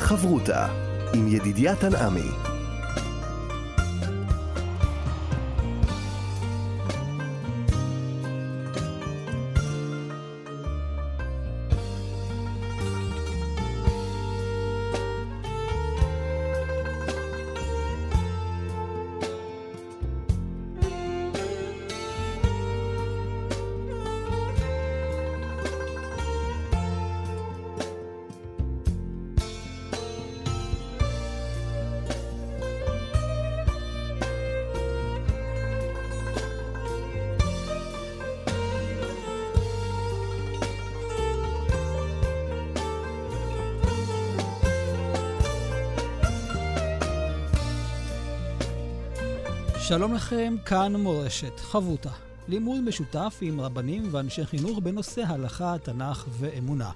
חברותה עם ידידיה תנעמי שלום לכם, כאן מורשת, חבותה. לימוד משותף עם רבנים ואנשי חינוך בנושא הלכה, תנ"ך ואמונה.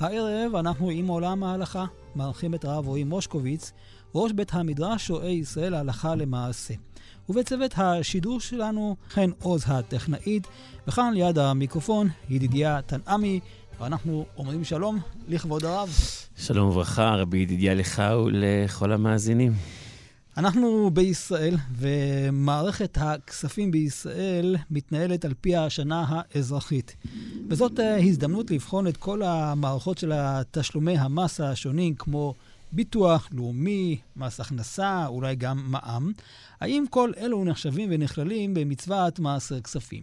הערב אנחנו עם עולם ההלכה, מארחים את הרב רועי מושקוביץ, ראש בית המדרש רואה ישראל הלכה למעשה. ובצוות השידור שלנו, חן עוז הטכנאית, וכאן ליד המיקרופון, ידידיה תנעמי, ואנחנו אומרים שלום לכבוד הרב. שלום וברכה, רבי ידידיה לך ולכל המאזינים. אנחנו בישראל, ומערכת הכספים בישראל מתנהלת על פי השנה האזרחית. וזאת אה, הזדמנות לבחון את כל המערכות של תשלומי המס השונים, כמו ביטוח לאומי, מס הכנסה, אולי גם מע"מ. האם כל אלו נחשבים ונכללים במצוות מס כספים?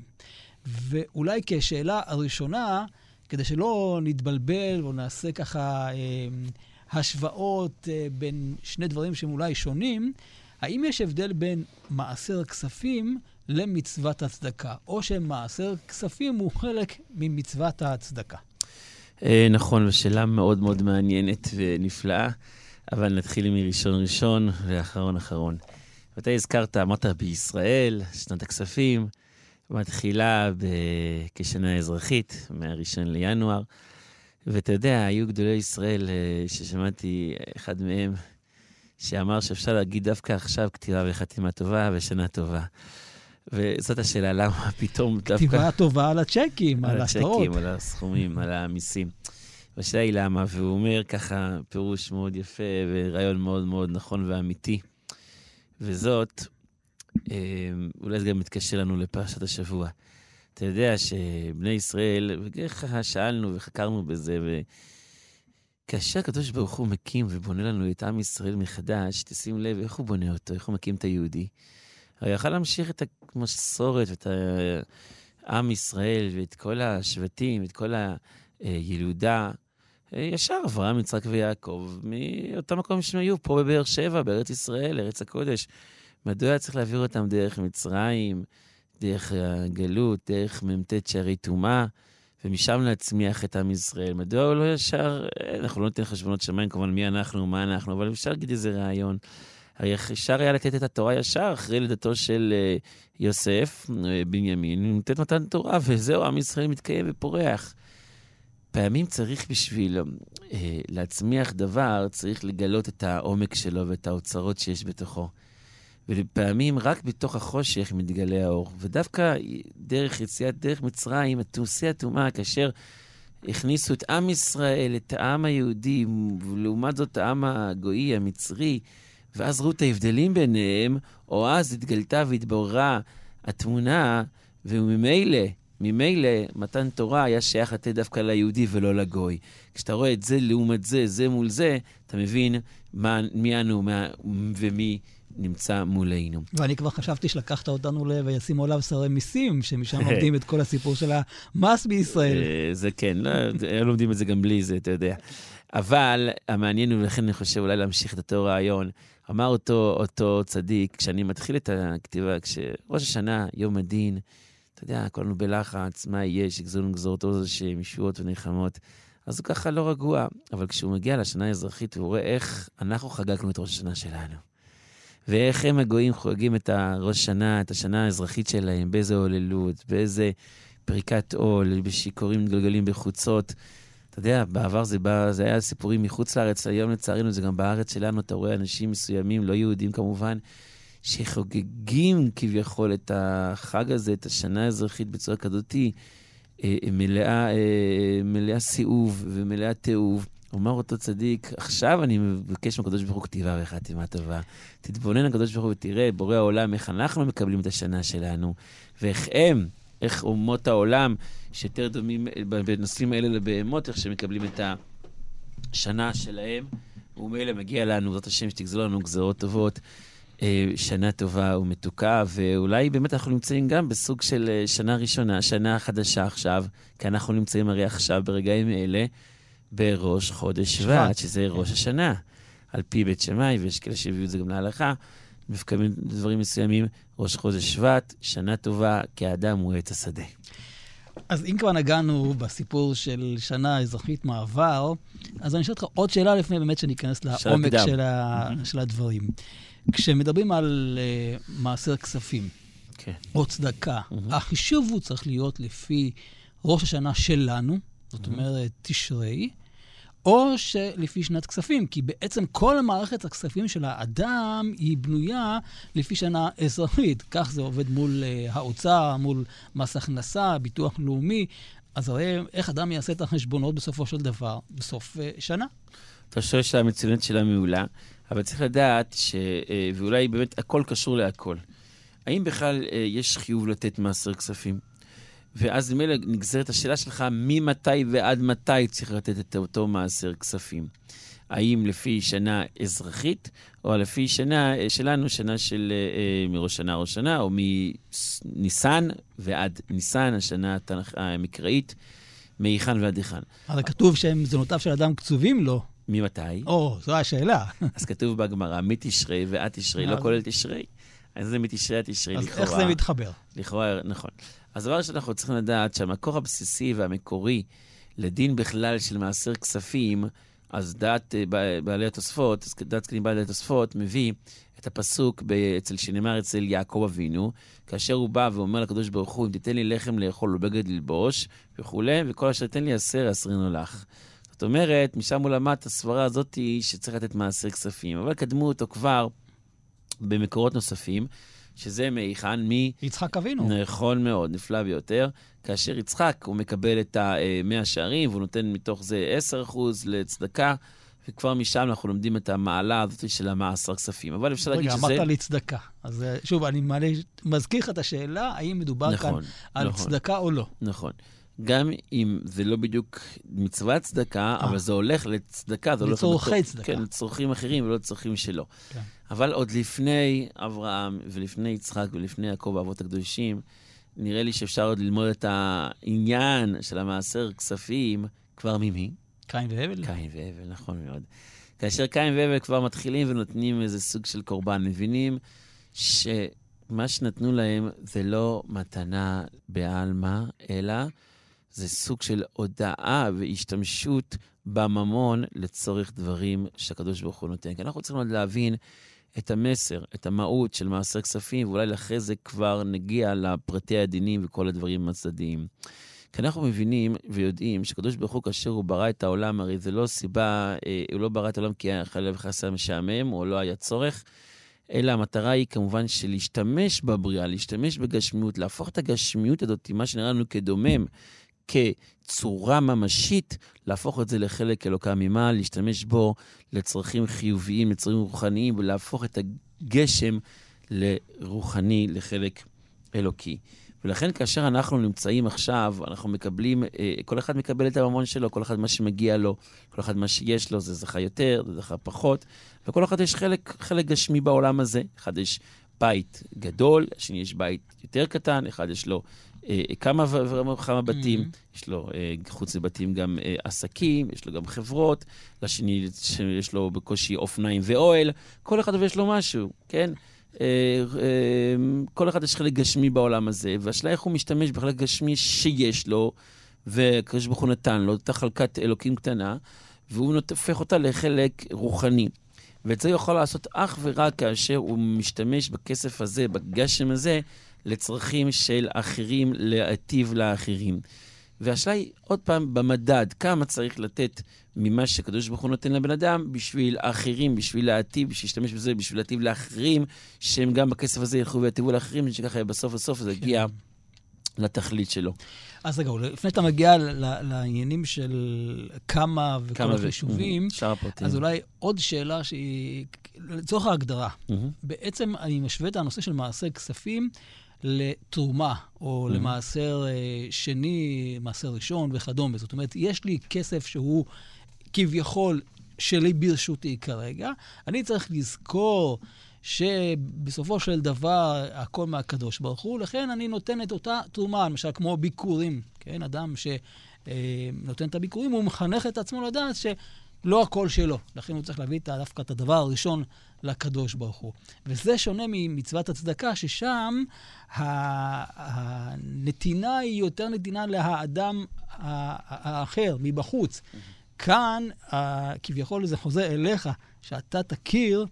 ואולי כשאלה הראשונה, כדי שלא נתבלבל או נעשה ככה... אה, השוואות אה, בין שני דברים שהם אולי שונים, האם יש הבדל בין מעשר כספים למצוות הצדקה, או שמעשר כספים הוא חלק ממצוות הצדקה? אה, נכון, שאלה מאוד מאוד מעניינת ונפלאה, אבל נתחיל מראשון ראשון ואחרון אחרון. ואתה הזכרת, אמרת בישראל, שנת הכספים, מתחילה כשנה אזרחית, מה-1 לינואר. ואתה יודע, היו גדולי ישראל אה, ששמעתי אחד מהם, שאמר שאפשר להגיד דווקא עכשיו כתיבה וחתימה טובה ושנה טובה. וזאת השאלה, למה פתאום דווקא... כתיבה טובה על הצ'קים, על ההשטרות. על הצ'קים, על הסכומים, על המיסים. והשאלה היא למה, והוא אומר ככה פירוש מאוד יפה ורעיון מאוד מאוד נכון ואמיתי. וזאת, אה, אולי זה גם מתקשר לנו לפרשת השבוע. אתה יודע שבני ישראל, וככה שאלנו וחקרנו בזה, וכאשר הקדוש ברוך הוא מקים ובונה לנו את עם ישראל מחדש, תשים לב איך הוא בונה אותו, איך הוא מקים את היהודי. הרי יכל להמשיך את המסורת ואת עם ישראל ואת כל השבטים, את כל הילודה. ישר אברהם, יצחק ויעקב, מאותו מקום שהם היו, פה בבאר שבע, בארץ ישראל, ארץ הקודש. מדוע היה צריך להעביר אותם דרך מצרים? דרך הגלות, דרך מ"ט שערי טומאה, ומשם להצמיח את עם ישראל. מדוע הוא לא ישר, אנחנו לא ניתן חשבונות שמיים, כמובן מי אנחנו, מה אנחנו, אבל אפשר להגיד איזה רעיון. הרי אפשר היה לתת את התורה ישר אחרי לידתו של uh, יוסף, uh, בנימין, לתת מתן תורה, וזהו, עם ישראל מתקיים ופורח. פעמים צריך בשביל להצמיח דבר, צריך לגלות את העומק שלו ואת האוצרות שיש בתוכו. ולפעמים רק בתוך החושך מתגלה האור. ודווקא דרך יציאת דרך מצרים, תעושי הטומאה, כאשר הכניסו את עם ישראל, את העם היהודי, ולעומת זאת העם הגוי, המצרי, ואז ראו את ההבדלים ביניהם, או אז התגלתה והתבררה התמונה, וממילא, ממילא מתן תורה היה שייך לתת דווקא ליהודי ולא לגוי. כשאתה רואה את זה לעומת זה, זה מול זה, אתה מבין מה, מי אנו מה, ומי נמצא מולנו. ואני כבר חשבתי שלקחת אותנו ל... וישימו עליו שרי מיסים, שמשם לומדים את כל הסיפור של המס בישראל. אה, זה כן, לא, לא לומדים את זה גם בלי זה, אתה יודע. אבל המעניין הוא, ולכן אני חושב אולי להמשיך את אותו רעיון. אמר אותו, אותו צדיק, כשאני מתחיל את הכתיבה, כשראש השנה, יום הדין, אתה יודע, כולנו בלחץ, מה יהיה, שיגזרו גזורתו שהם ישועות ונלחמות. אז הוא ככה לא רגוע, אבל כשהוא מגיע לשנה האזרחית, הוא רואה איך אנחנו חגגנו את ראש השנה שלנו. ואיך הם הגויים חוגגים את הראש שנה, את השנה האזרחית שלהם, באיזה הוללות, באיזה פריקת עול, בשיכורים מתגלגלים בחוצות. אתה יודע, בעבר זה, בא, זה היה סיפורים מחוץ לארץ, היום לצערנו זה גם בארץ שלנו, אתה רואה אנשים מסוימים, לא יהודים כמובן, שחוגגים כביכול את החג הזה, את השנה האזרחית בצורה כזאתי, אה, מלאה, אה, מלאה סיאוב ומלאה תיעוב. אומר אותו צדיק, עכשיו אני מבקש מהקדוש ברוך הוא כתיבה וחתימה טובה. תתבונן לקדוש ברוך הוא ותראה, בורא העולם, איך אנחנו מקבלים את השנה שלנו, ואיך הם, איך אומות העולם, שיותר דומים בנושאים האלה לבהמות, איך שהם מקבלים את השנה שלהם, ומילא מגיע לנו, בעזרת השם, שתגזור לנו גזרות טובות. אה, שנה טובה ומתוקה, ואולי באמת אנחנו נמצאים גם בסוג של אה, שנה ראשונה, שנה חדשה עכשיו, כי אנחנו נמצאים הרי עכשיו, ברגעים אלה, בראש חודש שבט, שזה ראש השנה, על פי בית שמאי, ויש כאלה שהביאו את זה גם להלכה. מפקמים דברים מסוימים, ראש חודש שבט, שנה טובה, כי האדם הוא עץ השדה. אז אם כבר נגענו בסיפור של שנה אזרחית מעבר, אז אני אשאל אותך עוד שאלה לפני באמת שניכנס לעומק של, ה... של הדברים. כשמדברים על uh, מעשר כספים, כן. או צדקה, mm-hmm. החישוב הוא צריך להיות לפי ראש השנה שלנו, זאת mm-hmm. אומרת תשרי, או שלפי שנת כספים, כי בעצם כל מערכת הכספים של האדם היא בנויה לפי שנה אזרחית. כך זה עובד מול uh, האוצר, מול מס הכנסה, ביטוח לאומי. אז הרי איך אדם יעשה את החשבונות בסופו של דבר, בסוף uh, שנה? אתה שואל שאלה מצוינת, שאלה מעולה. אבל צריך לדעת, ש... אה, ואולי באמת הכל קשור להכל. האם בכלל אה, יש חיוב לתת מעשר כספים? ואז ממילא נגזרת השאלה שלך, ממתי ועד מתי צריך לתת את אותו מעשר כספים? האם לפי שנה אזרחית, או לפי שנה אה, שלנו, שנה של מראש שנה ראש שנה, או מניסן ועד ניסן, השנה המקראית, מהיכן ועד היכן. אבל כתוב שהם זונותיו של אדם קצובים לו. ממתי? או, זו השאלה. אז כתוב בגמרא, מתשרי ועד תשרי, לא כולל תשרי. אז זה מתשרי עד תשרי, לכאורה. אז איך זה מתחבר? לכאורה, נכון. אז דבר ראשון, אנחנו צריכים לדעת שהמקור הבסיסי והמקורי לדין בכלל של מעשר כספים, אז דעת אה, בעלי התוספות, דעת זקנים בעלי התוספות, מביא את הפסוק אצל שנאמר אצל יעקב אבינו, כאשר הוא בא ואומר לקדוש ברוך הוא, אם תיתן לי לחם לאכול ובגד ללבוש וכולי, וכל אשר תן לי עשר, עשרינו לך. זאת אומרת, משם הוא למד את הסברה הזאת היא שצריך לתת מעשר כספים. אבל קדמו אותו כבר במקורות נוספים, שזה מהיכן? מ... יצחק אבינו. נכון מאוד, נפלא ביותר. כאשר יצחק, הוא מקבל את המאה שערים, והוא נותן מתוך זה 10% לצדקה, וכבר משם אנחנו לומדים את המעלה הזאת של המעשר כספים. אבל אפשר להגיד שזה... רגע, אמרת לי צדקה. אז אה, שוב, אני מעלה, מזכיר לך את השאלה, האם מדובר נכון, כאן על נכון, צדקה או לא. נכון. גם אם זה לא בדיוק מצוות צדקה, אבל זה הולך לצדקה, זה הולך... לצורכי צדקה. כן, לצורכים אחרים ולא לצרכים שלו. כן. אבל עוד לפני אברהם ולפני יצחק ולפני יעקב, האבות הקדושים, נראה לי שאפשר עוד ללמוד את העניין של המעשר כספים כבר ממי? קין והבל. קין והבל, נכון מאוד. כאשר קין והבל כבר מתחילים ונותנים איזה סוג של קורבן, מבינים שמה שנתנו להם זה לא מתנה בעלמא, אלא זה סוג של הודאה והשתמשות בממון לצורך דברים שהקדוש ברוך הוא נותן. כי אנחנו צריכים עוד להבין את המסר, את המהות של מעשר כספים, ואולי אחרי זה כבר נגיע לפרטי הדינים וכל הדברים הצדדיים. כי אנחנו מבינים ויודעים שקדוש ברוך הוא, כאשר הוא ברא את העולם, הרי זה לא סיבה, אה, הוא לא ברא את העולם כי חלילה וחס היה משעמם, או לא היה צורך, אלא המטרה היא כמובן של להשתמש בבריאה, להשתמש בגשמיות, להפוך את הגשמיות הזאת, מה שנראה לנו כדומם, כצורה ממשית, להפוך את זה לחלק אלוקה ממעל, להשתמש בו לצרכים חיוביים, לצרכים רוחניים, ולהפוך את הגשם לרוחני, לחלק אלוקי. ולכן כאשר אנחנו נמצאים עכשיו, אנחנו מקבלים, אה, כל אחד מקבל את הממון שלו, כל אחד מה שמגיע לו, כל אחד מה שיש לו, זה זכה יותר, זה זכה פחות, וכל אחד יש חלק, חלק גשמי בעולם הזה. אחד יש בית גדול, השני יש בית יותר קטן, אחד יש לו כמה וכמה בתים, mm-hmm. יש לו אה, חוץ מבתים גם אה, עסקים, יש לו גם חברות, לשני יש לו בקושי אופניים ואוהל, כל אחד יש לו משהו, כן? כל אחד יש חלק גשמי בעולם הזה, והשאלה איך הוא משתמש בחלק גשמי שיש לו, והקדוש ברוך הוא נתן לו, את החלקת אלוקים קטנה, והוא הופך אותה לחלק רוחני. ואת זה הוא יכול לעשות אך ורק כאשר הוא משתמש בכסף הזה, בגשם הזה, לצרכים של אחרים, להיטיב לאחרים. והשאלה היא, עוד פעם, במדד, כמה צריך לתת ממה שקדוש ברוך הוא נותן לבן אדם בשביל האחרים, בשביל להיטיב, בשביל להשתמש בזה, בשביל להיטיב לאחרים, שהם גם בכסף הזה ילכו ויטיבו לאחרים, שככה בסוף בסוף זה יגיע לתכלית שלו. אז רגע, לפני שאתה מגיע לעניינים של כמה וכל החישובים, Mhm, הפרטים. אז אולי עוד שאלה שהיא, לצורך ההגדרה, מהמם. בעצם אני משווה את הנושא של מעשר כספים לתרומה, או Mhm. למעשר אה, שני, מעשר ראשון וכדומה. זאת אומרת, יש לי כסף שהוא כביכול שלי ברשותי כרגע, אני צריך לזכור שבסופו של דבר הכל מהקדוש ברוך הוא, לכן אני נותן את אותה תרומה, למשל כמו ביקורים, כן? אדם שנותן את הביקורים, הוא מחנך את עצמו לדעת שלא הכל שלו. לכן הוא צריך להביא דווקא את הדבר הראשון לקדוש ברוך הוא. וזה שונה ממצוות הצדקה, ששם הנתינה היא יותר נתינה לאדם האחר, מבחוץ. כאן, כביכול זה חוזר אליך, שאתה תכיר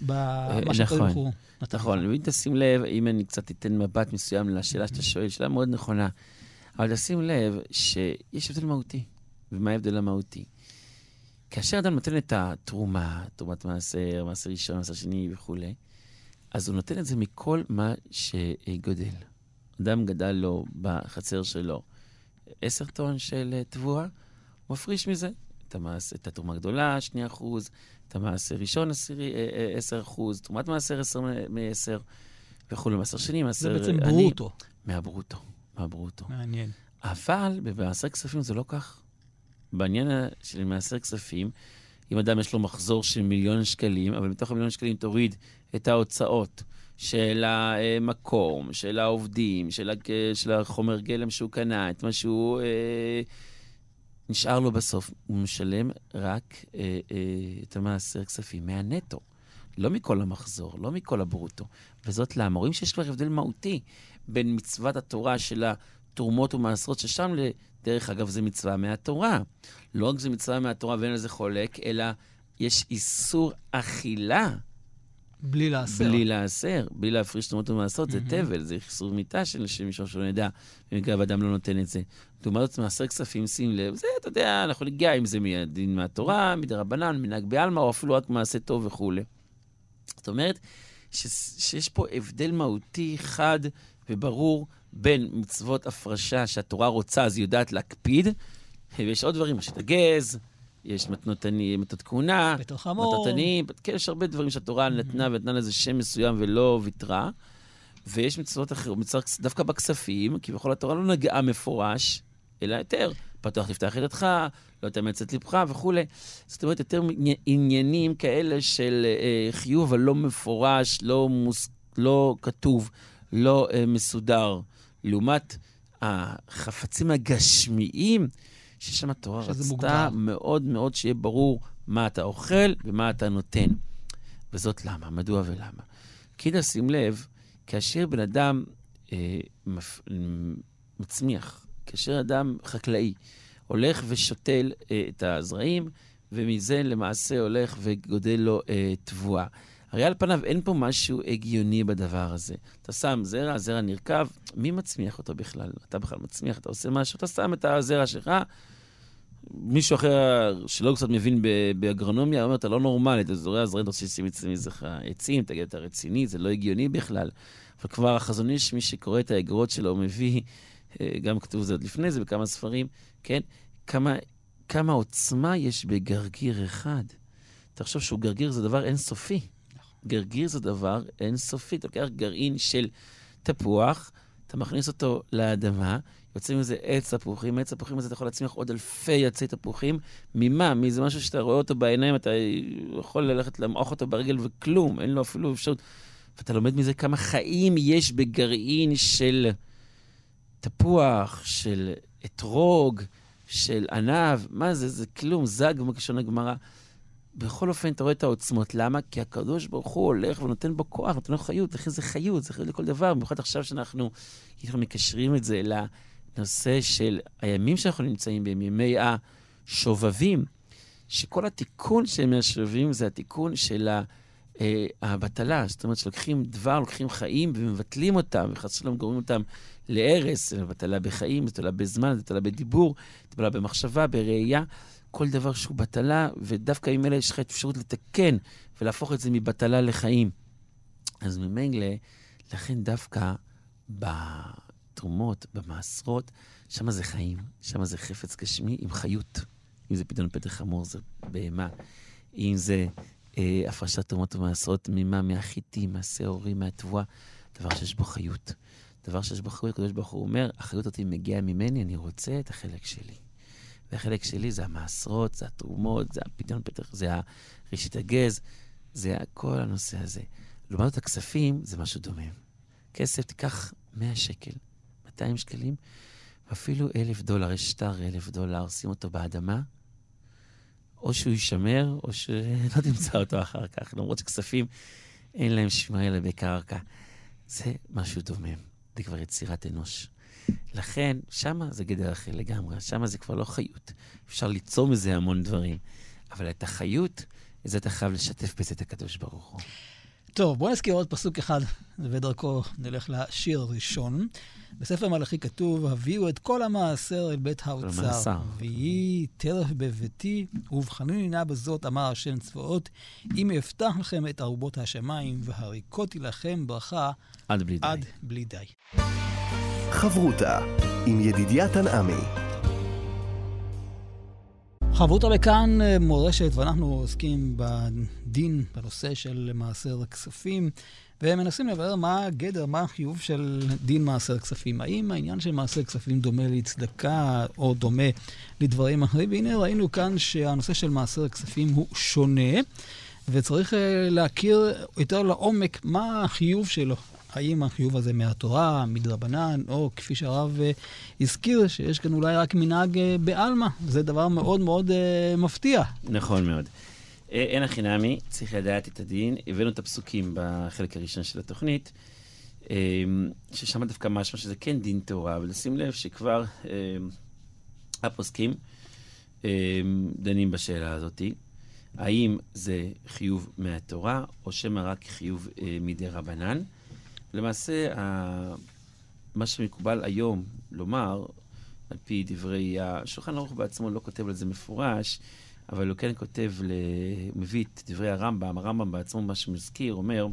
במה נכון. שהקדוש ברוך הוא. נכון, ואם תשים לב, אם אני קצת אתן מבט מסוים לשאלה שאתה שואל, שאלה מאוד נכונה, אבל תשים לב שיש הבדל מהותי. ומה ההבדל המהותי? כאשר אדם נותן את התרומה, תרומת מעשר, מעשר ראשון, מעשר שני וכולי, אז הוא נותן את זה מכל מה שגודל. אדם גדל לו בחצר שלו עשר טון של אה, תבואה, הוא מפריש מזה את, המעש, את התרומה הגדולה, שני אחוז, את המעשר ראשון, אה, אה, עשר אחוז, תרומת מעשר עשר מ- מעשר, וכולי, מעשר שני, מעשר... זה בעצם. ברוטו. מהברוטו, מהברוטו. מעניין. אבל במעשר כספים זה לא כך. בעניין ה- של מעשר כספים, אם אדם יש לו מחזור של מיליון שקלים, אבל מתוך המיליון שקלים תוריד את ההוצאות של המקום, של העובדים, של, הג... של החומר גלם שהוא קנה, את מה שהוא... אה, נשאר לו בסוף. הוא משלם רק אה, אה, את המעשר כספים מהנטו. לא מכל המחזור, לא מכל הברוטו. וזאת למה? רואים שיש כבר הבדל מהותי בין מצוות התורה של התרומות ומעשרות, ששם, דרך אגב, זה מצווה מהתורה. לא רק זה מצווה מהתורה ואין על זה חולק, אלא יש איסור אכילה בלי לעשר. בלי לעשר, בלי להפריש תרומות ומעשרות, זה מהמם. תבל, זה איסור מיתה של מישהו שלא נדע, במקרה ואדם לא נותן את זה. לעומת זאת, מעשר כספים, שים לב, זה, אתה יודע, אנחנו ניגע אם זה מדין מהתורה, מדרבנן, מנהג בעלמא, או אפילו רק מעשה טוב וכולי. זאת אומרת, ש, שיש פה הבדל מהותי חד וברור בין מצוות הפרשה שהתורה רוצה, אז היא יודעת להקפיד, ויש עוד דברים, יש את הגז, יש מתנות כהונה. מתנות עניים, כן, יש הרבה דברים שהתורה נתנה ונתנה לזה שם מסוים ולא ויתרה. ויש מצוות אחרות, מצוות דווקא בכספים, כביכול התורה לא נגעה מפורש, אלא יותר. פתוח תפתח ידך, לא תאמץ את לבך וכולי. זאת אומרת, יותר עני- עניינים כאלה של אה, חיוב, אבל לא מפורש, לא, מוס, לא כתוב, לא אה, מסודר. לעומת החפצים הגשמיים, ששם התורה רצתה מוגדר. מאוד מאוד שיהיה ברור מה אתה אוכל ומה אתה נותן. וזאת למה? מדוע ולמה? כי נשים לב, כאשר בן אדם אה, מפ... מצמיח, כאשר אדם חקלאי הולך ושותל אה, את הזרעים, ומזה למעשה הולך וגודל לו אה, תבואה. הרי על פניו אין פה משהו הגיוני בדבר הזה. אתה שם זרע, הזרע נרקב, מי מצמיח אותו בכלל? אתה בכלל מצמיח, אתה עושה משהו, אתה שם את הזרע שלך, מישהו אחר שלא קצת מבין באגרונומיה, אומר, אתה לא נורמלי, אתה זורע זרעים, אתה רוצה אצלך עצים, תגיד, אתה רציני, זה לא הגיוני בכלל. אבל כבר החזון איש, מי שקורא את האגרות שלו, מביא, אה, גם כתוב זה עוד לפני זה בכמה ספרים, כן? כמה, כמה עוצמה יש בגרגיר אחד. תחשוב שהוא גרגיר זה דבר אינסופי. גרגיר זה דבר אינסופי. אתה לוקח גרעין של תפוח, אתה מכניס אותו לאדמה, יוצא מזה עץ תפוחים, עץ תפוחים הזה אתה יכול להצמיח עוד אלפי עצי תפוחים. ממה? מאיזה משהו שאתה רואה אותו בעיניים, אתה יכול ללכת למעוך אותו ברגל וכלום, אין לו אפילו אפשרות. ואתה לומד מזה כמה חיים יש בגרעין של תפוח, של אתרוג, של ענב, מה זה? זה כלום, זג בלשון הגמרא. בכל אופן, אתה רואה את העוצמות. למה? כי הקדוש ברוך הוא הולך ונותן בו כוח, נותן לו חיות, לכן זה חיות, זה חיות לכל דבר. במיוחד עכשיו שאנחנו אנחנו מקשרים את זה לנושא של הימים שאנחנו נמצאים בהם, ימי השובבים, שכל התיקון של ימי השובבים זה התיקון של ה... אה, הבטלה, זאת אומרת שלוקחים דבר, לוקחים חיים ומבטלים אותם, וחס ושלום גורמים אותם להרס, בטלה בחיים, בטלה בזמן, בטלה בדיבור, בטלה במחשבה, בראייה, כל דבר שהוא בטלה, ודווקא עם אלה יש לך אפשרות לתקן ולהפוך את זה מבטלה לחיים. אז ממילא, לכן דווקא בתרומות, במעשרות, שם זה חיים, שם זה חפץ גשמי עם חיות. אם זה פתאום פתח חמור, זה בהמה. אם זה אה, הפרשת תרומות ומעשרות תמימה מהחיטים, מהשעורים, מהתבואה, דבר שיש בו חיות. דבר שיש בו חיות, הקדוש ברוך הוא אומר, החיות אותי מגיעה ממני, אני רוצה את החלק שלי. והחלק שלי זה המעשרות, זה התרומות, זה הפדיון פתח, זה ראשית הגז, זה כל הנושא הזה. לעומת זאת, הכספים זה משהו דומה. כסף, תיקח 100 שקל, 200 שקלים, ואפילו אלף דולר, יש שטר אלף דולר, שים אותו באדמה, או שהוא יישמר, או שלא תמצא אותו אחר כך, למרות שכספים אין להם שמר אלא בקרקע. זה משהו דומם, זה כבר יצירת אנוש. לכן, שמה זה גדר אחר לגמרי, שמה זה כבר לא חיות. אפשר ליצור מזה המון דברים, אבל את החיות, את זה אתה חייב לשתף בזה את הקדוש ברוך הוא. טוב, בואו נזכיר עוד פסוק אחד, ודרכו נלך לשיר הראשון. בספר מלאכי כתוב, הביאו את כל המעשר אל בית האוצר. ויהי טרף בביתי, ובחנוני נא בזאת, אמר השם צבאות, אם אפתח לכם את ארובות השמיים, והריקותי לכם ברכה עד בלי די. עד בלי די. חברותה עם ידידיה תנעמי. חברותא לכאן אה, מורשת, ואנחנו עוסקים בדין, בנושא של מעשר הכספים, ומנסים לברר מה הגדר, מה החיוב של דין מעשר כספים. האם העניין של מעשר כספים דומה לצדקה, או דומה לדברים אחרים? והנה ראינו כאן שהנושא של מעשר כספים הוא שונה, וצריך אה, להכיר יותר לעומק מה החיוב שלו. האם החיוב הזה מהתורה, מדרבנן, או כפי שהרב uh, הזכיר, שיש כאן אולי רק מנהג uh, בעלמא. זה דבר מאוד מאוד uh, מפתיע. נכון מאוד. אין הכי נמי, צריך לדעת את הדין. הבאנו את הפסוקים בחלק הראשון של התוכנית, ששם דווקא משמע שזה כן דין תורה, ולשים לב שכבר הפוסקים דנים בשאלה הזאת. האם זה חיוב מהתורה, או שמא רק חיוב מדי רבנן. למעשה, מה שמקובל היום לומר, על פי דברי, השולחן ערוך בעצמו לא כותב על זה מפורש, אבל הוא כן כותב, מביא את דברי הרמב"ם, הרמב"ם בעצמו, מה שמזכיר, אומר,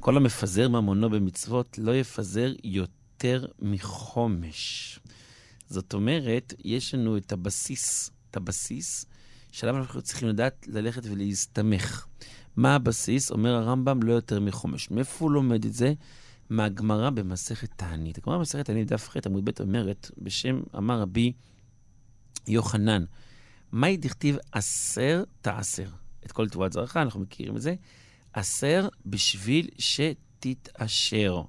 כל המפזר ממונו במצוות לא יפזר יותר מחומש. זאת אומרת, יש לנו את הבסיס, את הבסיס, שעליו אנחנו צריכים לדעת ללכת ולהסתמך. מה הבסיס? אומר הרמב"ם, לא יותר מחומש. מאיפה הוא לומד את זה? מהגמרא במסכת תענית. הגמרא במסכת תענית, דף ח' עמוד ב' אומרת, בשם אמר רבי יוחנן, מהי דכתיב עשר תעשר? את כל תבואת זרעך, אנחנו מכירים את זה. עשר בשביל שתתעשר.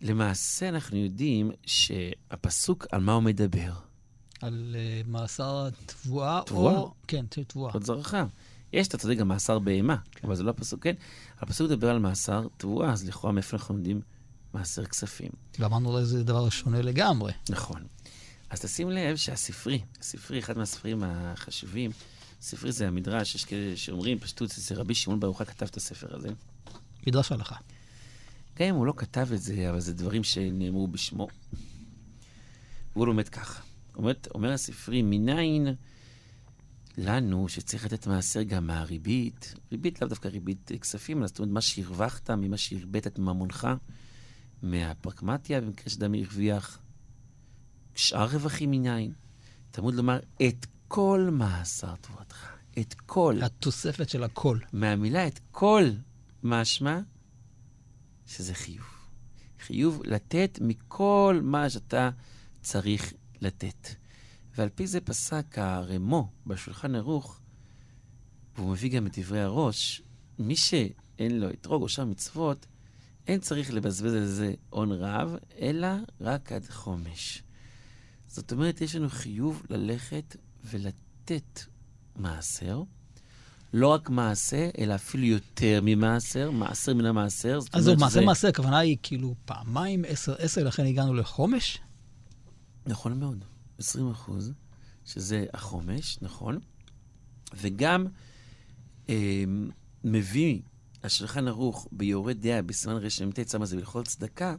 למעשה אנחנו יודעים שהפסוק, על מה הוא מדבר? על uh, מאסר תבואה, תבואה? או... כן, תבואה. תבואת זרעך. יש, אתה צודק, גם מאסר בהמה, כן. אבל זה לא הפסוק, כן. הפסוק מדבר על מאסר תבואה, אז לכאורה מאיפה אנחנו לומדים מאסר כספים. ואמרנו לו זה דבר שונה לגמרי. נכון. אז תשים לב שהספרי, הספרי, אחד מהספרים החשובים, ספרי זה המדרש, יש כאלה שאומרים, פשטות, זה רבי שמעון ברוך כתב את הספר הזה. מדרש הלכה. גם אם הוא לא כתב את זה, אבל זה דברים שנאמרו בשמו. והוא לומד ככה. אומר, אומר הספרי, מניין לנו, שצריך לתת מעשר גם מהריבית, ריבית לאו דווקא ריבית כספים, אלא זאת אומרת, מה שהרווחת ממה שהרבית ממונך, מהפרקמטיה, במקרה שאדם הרוויח שאר רווחים מניין. תמוד לומר, את כל מעשר תבואתך. את כל. התוספת של הכל. מהמילה את כל, משמע שזה חיוב. חיוב לתת מכל מה שאתה צריך לתת. ועל פי זה פסק הרמו בשולחן ערוך, והוא מביא גם את דברי הראש, מי שאין לו אתרוג או שאר מצוות, אין צריך לבזבז על זה הון רב, אלא רק עד חומש. זאת אומרת, יש לנו חיוב ללכת ולתת מעשר. לא רק מעשה, אלא אפילו יותר ממעשר, מעשר מן המעשר. אז זהו, מעשר מעשר, הכוונה היא כאילו פעמיים עשר עשר, לכן הגענו לחומש? נכון מאוד. 20 אחוז, שזה החומש, נכון? וגם אה, מביא השולחן ערוך ביורד דעה בסימן רש"ט, שמה זה בהלכות צדקה,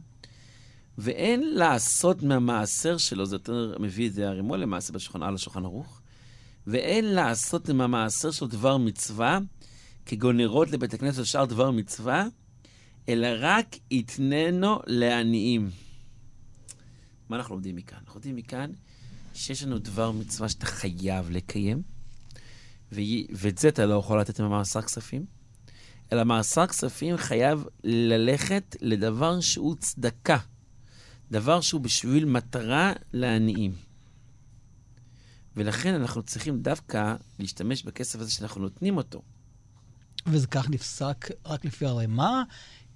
ואין לעשות מהמעשר שלו, זה יותר מביא את זה הרימו למעשה בשולחן, על השולחן ערוך, ואין לעשות מהמעשר שלו דבר מצווה, כגון נרות לבית הכנסת או שאר דבר מצווה, אלא רק יתננו לעניים. מה אנחנו לומדים מכאן? אנחנו לומדים מכאן שיש לנו דבר מצווה שאתה חייב לקיים, ו... ואת זה אתה לא יכול לתת במאסר כספים, אלא מאסר כספים חייב ללכת לדבר שהוא צדקה, דבר שהוא בשביל מטרה לעניים. ולכן אנחנו צריכים דווקא להשתמש בכסף הזה שאנחנו נותנים אותו. וזה כך נפסק רק לפי הרמה,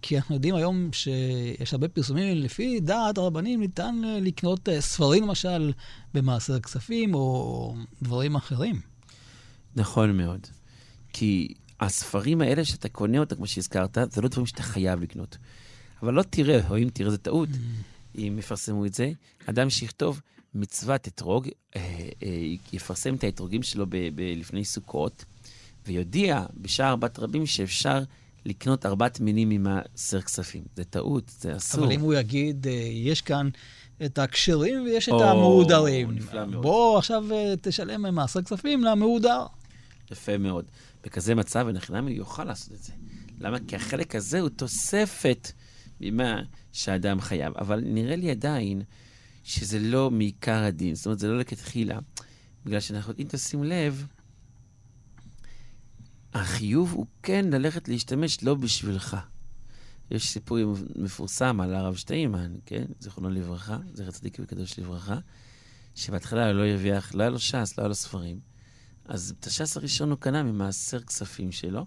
כי אנחנו יודעים היום שיש הרבה פרסומים, לפי דעת הרבנים ניתן לקנות אה, ספרים למשל במעשר כספים או דברים אחרים. נכון מאוד. כי הספרים האלה שאתה קונה אותם, כמו שהזכרת, זה לא דברים שאתה חייב לקנות. אבל לא תראה, או אם תראה זה טעות, mm. אם יפרסמו את זה, אדם שיכתוב מצוות אתרוג, אה, אה, יפרסם את האתרוגים שלו ב- ב- לפני סוכות, ויודיע בשער בת רבים שאפשר לקנות ארבעת מינים ממעשר כספים. זה טעות, זה אסור. אבל אם הוא יגיד, אה, יש כאן את הכשרים ויש או, את המהודרים. בוא עכשיו תשלם ממעשר כספים למהודר. יפה מאוד. בכזה מצב, ונחינמי יוכל לעשות את זה. למה? כי החלק הזה הוא תוספת ממה שהאדם חייב. אבל נראה לי עדיין שזה לא מעיקר הדין, זאת אומרת, זה לא לכתחילה. בגלל שאנחנו, אם תשים לב, החיוב הוא כן ללכת להשתמש לא בשבילך. יש סיפור מפורסם על הרב שטיינמן, כן? זיכרונו לברכה, זכר צדיק וקדוש לברכה, שבהתחלה לא הרוויח, לא היה לו ש"ס, לא היה לו ספרים. אז את הש"ס הראשון הוא קנה ממעשר כספים שלו,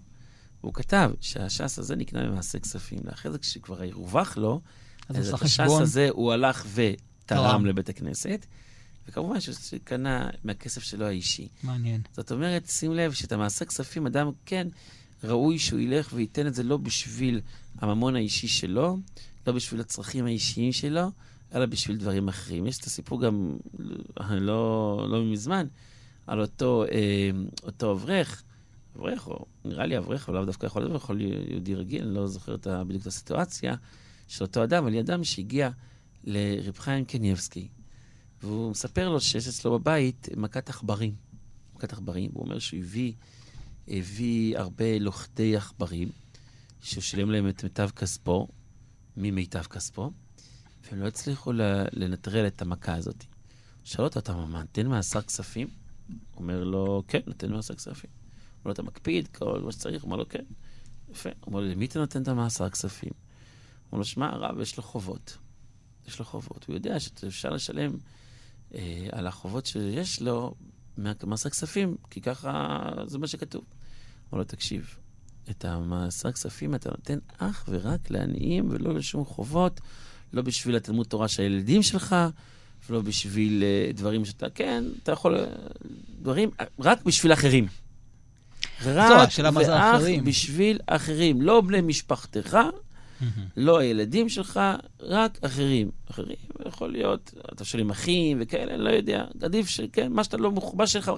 והוא כתב שהש"ס הזה נקנה ממעשר כספים. לאחרי זה, כשכבר הרווח לו, אז, אז את הש"ס הזה הוא הלך ותרם לבית הכנסת, וכמובן שהוא קנה מהכסף שלו האישי. מעניין. זאת אומרת, שים לב שאת המעשר כספים, אדם כן ראוי שהוא ילך וייתן את זה לא בשביל הממון האישי שלו, לא בשביל הצרכים האישיים שלו, אלא בשביל דברים אחרים. יש את הסיפור גם לא, לא מזמן, על אותו, אה, אותו אברך, אברך, או נראה לי אברך, או לאו דווקא יכול להיות, יכול להיות יהודי רגיל, אני לא זוכר את, בדיוק את הסיטואציה, של אותו אדם, אבל אדם שהגיע לרב חיים קניבסקי, והוא מספר לו שיש אצלו בבית מכת עכברים. מכת עכברים, הוא אומר שהוא הביא, הביא הרבה לוכדי עכברים, שהוא שילם להם את מיטב כספו, ממיטב כספו, והם לא הצליחו לנטרל את המכה הזאת. שאל אותו, אתה נותן מאסר כספים? הוא אומר לו, כן, נותן מאסר כספים. הוא אומר לו, אתה מקפיד, כל מה שצריך? הוא אומר לו, כן. יפה. הוא אומר לו, למי אתה נותן את המאסר כספים? הוא אומר לו, שמע, הרב, יש לו חובות. יש לו חובות. הוא יודע שאפשר לשלם אה, על החובות שיש לו ממאסר כספים, כי ככה זה מה שכתוב. אומר לו, תקשיב, את המאסר כספים אתה נותן אך ורק לעניים ולא לשום חובות, לא בשביל התלמוד תורה של הילדים שלך, ולא בשביל uh, דברים שאתה, כן, אתה יכול, uh, דברים, רק בשביל אחרים. רק ואך בשביל אחרים, לא בני משפחתך, לא הילדים שלך, רק אחרים. אחרים יכול להיות, אתה שואל עם אחים וכאלה, אני לא יודע. עדיף שכן, מה שאתה לא מחובר שלך,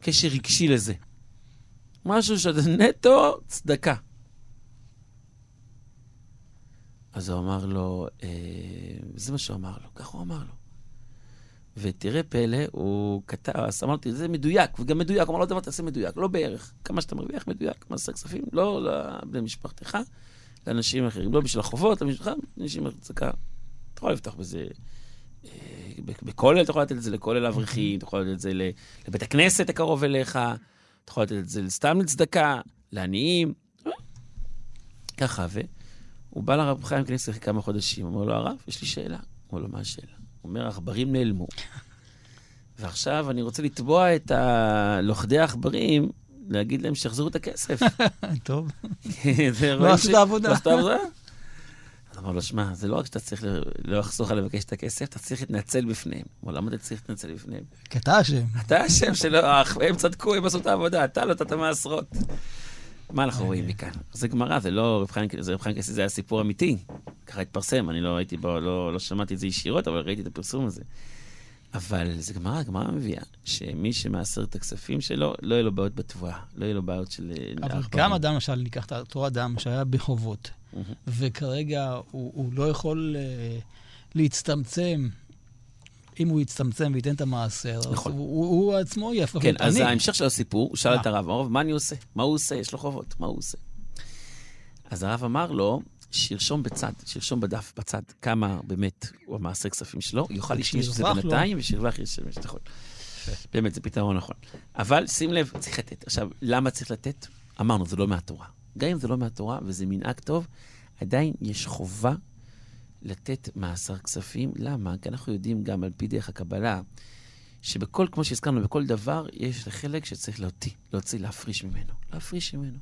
קשר רגשי לזה. משהו שאתה נטו צדקה. אז הוא אמר לו, אה, זה מה שהוא אמר לו, ככה הוא אמר לו. ותראה פלא, הוא כתב, אז אמרתי, זה מדויק, וגם מדויק, הוא אמר לו, דבר תעשה מדויק, לא בערך. כמה שאתה מרוויח מדויק, מעשה כספים, לא לבני משפחתך, לאנשים אחרים, לא בשביל החובות, למשפחה, לאנשים צדקה. אתה יכול לפתוח בזה, אה, בכולל אתה יכול לתת את זה לכולל אברכים, אתה יכול לתת את זה לבית הכנסת הקרוב אליך, אתה יכול לתת את זה סתם לצדקה, לעניים, ככה, והוא בא לרב חיים כנסת אחרי כמה חודשים, אומר לו, הרב, יש לי שאלה. אומר לו, מה השאלה? הוא אומר, העכברים נעלמו. ועכשיו אני רוצה לתבוע את הלוכדי העכברים, להגיד להם שיחזרו את הכסף. טוב. לא עשו את העבודה. לא עשו את העבודה? אז אמר לו, שמע, זה לא רק שאתה צריך לא לחסוך על לבקש את הכסף, אתה צריך להתנצל בפניהם. הוא למה אתה צריך להתנצל בפניהם? כי אתה אשם. אתה אשם שלא, הם צדקו, הם עשו את העבודה, אתה לא נתת מעשרות. מה אנחנו רואים מכאן? זה גמרא, זה לא רב חיים, זה רב חיים זה היה סיפור אמיתי. ככה התפרסם, אני לא הייתי בו, לא, לא שמעתי את זה ישירות, אבל ראיתי את הפרסום הזה. אבל זה גמרא, גמרא מביאה, שמי שמעשר את הכספים שלו, לא יהיה לו בעיות בתבואה, לא יהיה לו בעיות של... אה, אבל גם אדם, למשל, ניקח את אותו אדם שהיה בחובות, וכרגע הוא, הוא לא יכול uh, להצטמצם אם הוא יצטמצם וייתן את המעשר, נכון. אז הוא, הוא עצמו יהפוך כן, אז ההמשך של הסיפור, הוא שאל את הרב, הרב, מה אני עושה? מה הוא עושה? יש לו חובות, מה הוא עושה? אז הרב אמר לו, שירשום בצד, שירשום בדף בצד כמה באמת הוא המעשר כספים שלו, יוכל להשתמש בזה לו. בינתיים, ושירווח ישתמש, נכון. באמת, זה פתרון נכון. אבל שים לב, צריך לתת. עכשיו, למה צריך לתת? אמרנו, זה לא מהתורה. גם אם זה לא מהתורה וזה מנהג טוב, עדיין יש חובה לתת מעשר כספים. למה? כי אנחנו יודעים גם על פי דרך הקבלה, שבכל, כמו שהזכרנו, בכל דבר יש חלק שצריך להוציא, להוציא, להפריש ממנו. להפריש ממנו.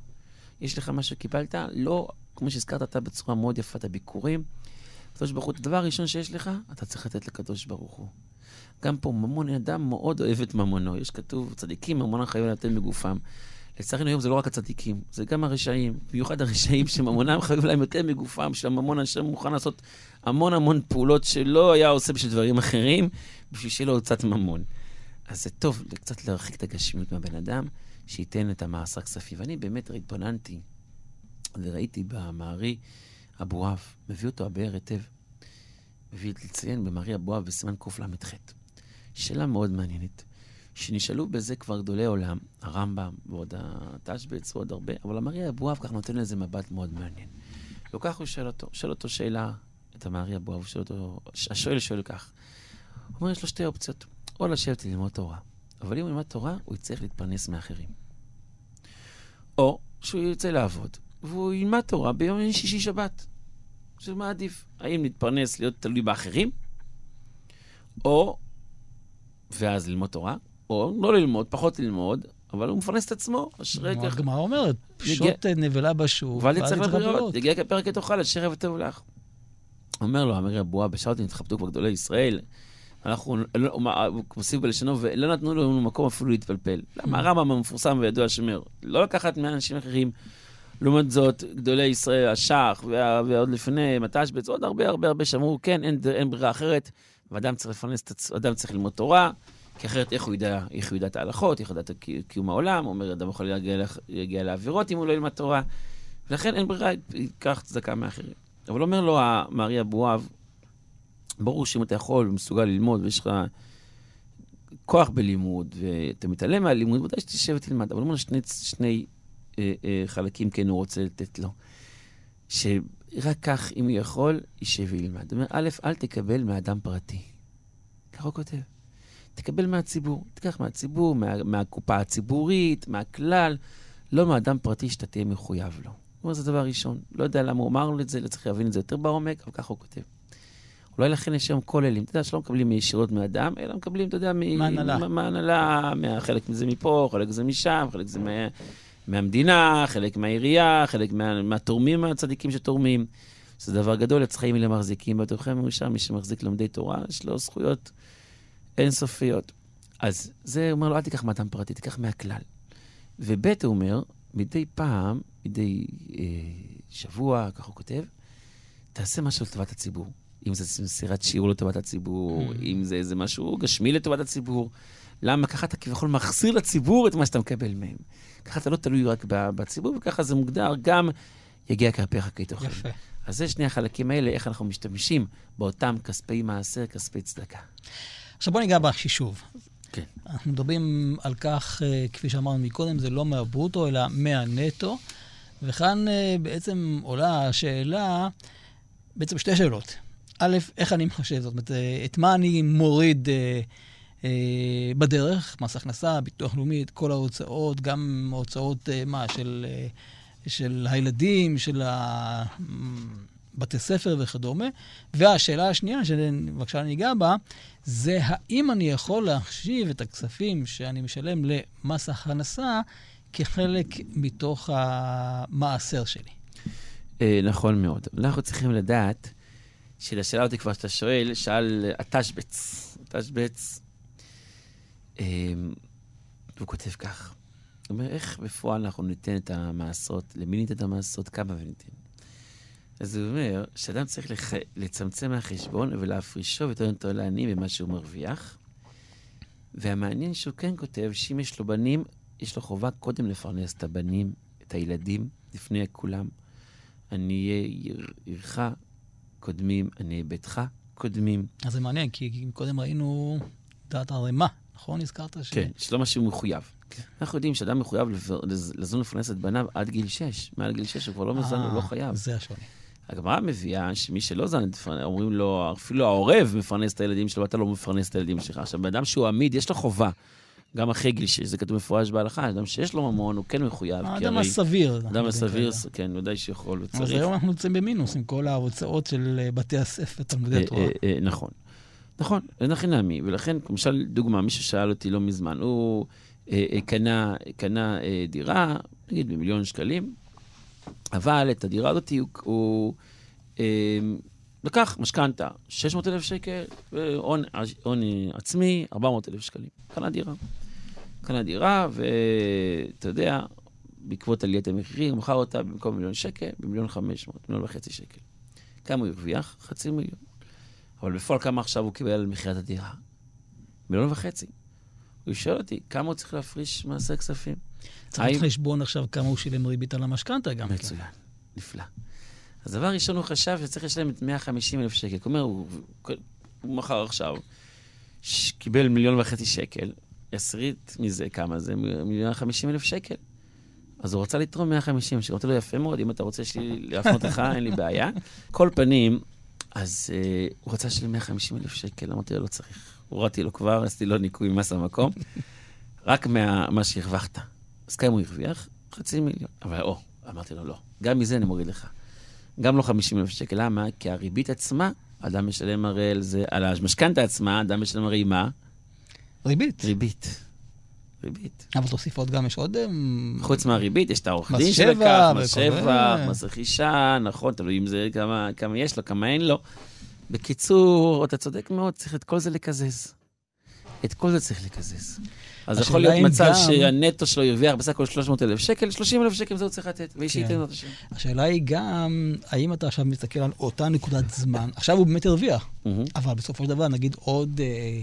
יש לך מה שקיבלת, לא, כמו שהזכרת אתה בצורה מאוד יפה, את הביקורים. הקדוש ברוך הוא, הדבר הראשון שיש לך, אתה צריך לתת לקדוש ברוך הוא. גם פה ממון, אדם מאוד אוהב את ממונו. יש כתוב, צדיקים ממונם חייבים לתת מגופם. לצערנו היום זה לא רק הצדיקים, זה גם הרשעים, במיוחד הרשעים שממונם חייב להם יותר מגופם, שהממון אשר מוכן לעשות המון המון פעולות שלא היה עושה בשביל דברים אחרים, בשביל שיהיה לו קצת ממון. אז זה טוב קצת להרחיק את הגשמיות מהבן אדם, שייתן את המעשר כספים. ואני באמת התבוננתי וראיתי במערי אבואב, מביא אותו הבאר היטב. מביא לציין במערי אבואב בסימן קל"ח. שאלה מאוד מעניינת, שנשאלו בזה כבר גדולי עולם, הרמב"ם ועוד התשבץ ועוד הרבה, אבל המערי אבואב כך נותן לזה מבט מאוד מעניין. לא כך הוא שואל אותו, שואל אותו שאלה, את המערי אבואב, הוא שואל אותו, השואל שואל כך. הוא אומר, יש לו שתי אופציות, או לשבת ללמוד תורה, אבל אם הוא ילמד תורה, הוא יצטרך להתפרנס מאחרים. או שהוא ירצה לעבוד, והוא ילמד תורה ביום שישי שבת. עכשיו, מה עדיף? האם להתפרנס, להיות תלוי באחרים, או, ואז ללמוד תורה, או לא ללמוד, פחות ללמוד, אבל הוא מפרנס את עצמו. אשרי כך. הגמרא אומרת, פשוט נבלה בשוק, ואל תצטרך לבריאות. יגיע כפרק תאכל, אשר יבוא טוב לך. אומר לו, אמרי הבועה, בשעות נתחבטו כבר גדולי ישראל, אנחנו, הוא מוסיף בלשונו, ולא נתנו לנו מקום אפילו להתפלפל. למה הרמב"ם המפורסם וידוע שאומר, לא לקחת מאנשים אחרים. לעומת זאת, גדולי ישראל, השח, ועוד לפני, מתשבץ, עוד הרבה הרבה הרבה שאמרו, כן, אין, אין ברירה אחרת, ואדם צריך לפרנס את עצמו, אדם צריך ללמוד תורה, כי אחרת איך הוא ידע, איך הוא ידע את ההלכות, איך הוא ידע את קיום העולם, אומר, אדם יכול להגיע, להגיע לעבירות אם הוא לא ילמד תורה, ולכן אין ברירה, ייקח צדקה מאחרים. אבל אומר לו המארי אבואב, ברור שאם אתה יכול ומסוגל ללמוד ויש לך כוח בלימוד, ואתה מתעלם מהלימוד, ודאי שתשב ותלמד, אבל אומר שני, שני אה, חלקים כן הוא רוצה לתת לו. שרק כך, אם הוא יכול, יישב וילמד. הוא אומר, א', אל תקבל מאדם פרטי. ככה הוא כותב. תקבל מהציבור. תיקח מהציבור, מה, מהקופה הציבורית, מהכלל, לא מאדם פרטי שאתה תהיה מחויב לו. הוא אומר, זה דבר ראשון. לא יודע למה הוא אמר לו את זה, לא צריך להבין את זה יותר בעומק, אבל ככה הוא כותב. אולי לכן יש היום כוללים, אתה יודע, שלא מקבלים ישירות מאדם, אלא מקבלים, אתה יודע, מהנהלה. מהנהלה, חלק מזה מפה, חלק זה משם, חלק זה מה, מהמדינה, חלק מהעירייה, חלק מה, מהתורמים הצדיקים שתורמים. זה דבר גדול, עץ חיים אלה מחזיקים בתוכם מאושר, מי שמחזיק לומדי תורה, יש לו זכויות אינסופיות. אז זה אומר לו, אל תיקח מאדם פרטי, תיקח מהכלל. וב' הוא אומר, מדי פעם, מדי אה, שבוע, ככה הוא כותב, תעשה משהו לטובת הציבור. אם זה מסירת שיעור לטובת הציבור, Mm. אם זה איזה משהו גשמי לטובת הציבור. למה? ככה אתה כביכול מחזיר לציבור את מה שאתה מקבל מהם. ככה אתה לא תלוי רק בציבור, וככה זה מוגדר גם יגיע כפיך כי תאכל. יפה. אז זה שני החלקים האלה, איך אנחנו משתמשים באותם כספי מעשר, כספי צדקה. עכשיו בוא ניגע בחישוב. כן. אנחנו מדברים על כך, אה, כפי שאמרנו מקודם, זה לא מהברוטו, אלא מהנטו. וכאן אה, בעצם עולה השאלה, בעצם שתי שאלות. א', איך אני מחשב? זאת אומרת, אה, את מה אני מוריד אה, בדרך, מס הכנסה, ביטוח לאומי, את כל ההוצאות, גם הוצאות, אה, מה, של, אה, של הילדים, של ה... בתי ספר וכדומה. והשאלה השנייה, שבבקשה אני אגע בה, זה האם אני יכול להחשיב את הכספים שאני משלם למס הכנסה כחלק מתוך המעשר שלי. אה, נכון מאוד. אנחנו צריכים לדעת, שלשאלה אותי כבר שאתה שואל, שאל התשבץ. התשבץ, אה, הוא כותב כך, הוא אומר, איך בפועל אנחנו ניתן את המעשרות, למי ניתן את המעשרות, כמה וניתן. אז הוא אומר שאדם צריך לח... לצמצם מהחשבון ולהפרישו יותר יותר לעניים במה שהוא מרוויח. והמעניין שהוא כן כותב שאם יש לו בנים, יש לו חובה קודם לפרנס את הבנים, את הילדים, לפני כולם. עניי עירך קודמים, עניי ביתך קודמים. אז זה מעניין, כי קודם ראינו דעת הרמה, נכון? הזכרת ש... כן, שלא מה שהוא מחויב. אנחנו יודעים שאדם מחויב לזון לפרנס את בניו עד גיל 6. מעל גיל 6 הוא כבר לא מזון, הוא לא אה, חייב. זה השוני. הגמרא מביאה שמי שלא זן, אומרים לו, אפילו העורב מפרנס את הילדים שלו, ואתה לא מפרנס את הילדים שלך. עכשיו, בן אדם שהוא עמיד, יש לו חובה. גם אחרי גיל שש, זה כתוב מפורש בהלכה, אדם שיש לו ממון, הוא כן מחויב. האדם הסביר. אדם הסביר, כן, ודאי שיכול וצריך. אז היום אנחנו נמצאים במינוס עם כל ההוצאות של אה, בתי הספר, תלמודי התורה. נכון. נכון, אין הכי נעמי. ולכן, למשל, דוגמה, מי ששאל אותי לא מזמן, הוא קנה, קנה דירה, נגיד במיליון שקלים, אבל את הדירה הזאת הוא, הוא אה, לקח משכנתה, 600 אלף שקל, הון עצמי, 400 אלף שקלים. קנה דירה. קנה דירה, ואתה יודע, בעקבות עליית המחירים, הוא מכר אותה במקום מיליון שקל, במיליון 500, מיליון וחצי שקל. כמה הוא הרוויח? חצי מיליון. אבל בפועל כמה עכשיו הוא קיבל על מכירת הדירה? מיליון וחצי. הוא שואל אותי, כמה הוא צריך להפריש מעשר כספים? צריך לעשות חשבון עכשיו כמה הוא שילם ריבית על המשכנתה גם. כן. מצוין, נפלא. אז דבר ראשון, הוא חשב שצריך לשלם את 150 אלף שקל. כלומר, הוא, הוא מכר עכשיו, קיבל מיליון וחצי שקל, עשירית מזה, כמה זה? מיליון וחמישים אלף שקל. אז הוא רצה לתרום 150 שקל. אמרתי לו, יפה מאוד, אם אתה רוצה להפנות לך, אין לי בעיה. כל פנים, אז uh, הוא רצה לשלם 150 אלף שקל, אמרתי לו, לא צריך. הורדתי לו כבר, עשיתי לו ניקוי מס המקום, רק מה שהרווחת. אז כמה הוא הרוויח? חצי מיליון. אבל או, אמרתי לו, לא. גם מזה אני מוריד לך. גם לא 50 אלף שקל. למה? כי הריבית עצמה, אדם משלם הרי על זה, על המשכנתה עצמה, אדם משלם הרי מה? ריבית. ריבית. ריבית. אבל תוסיף עוד גם, יש עוד... אמ, חוץ מהריבית, יש את העורך דין שלקח, מס שבח, מס רכישה, נכון, תלוי אם זה, כמה, כמה יש לו, כמה אין לו. בקיצור, אתה צודק מאוד, צריך את כל זה לקזז. את כל זה צריך לקזז. אז יכול להיות מצב גם... שהנטו שלו ירוויח בסך הכל 300 אלף שקל, 30 אלף שקל זה הוא צריך לתת, ואיש ייתן לו את השם. השאלה היא גם, האם אתה עכשיו מסתכל על אותה נקודת זמן, עכשיו הוא באמת הרוויח, אבל בסופו של דבר, נגיד עוד אה,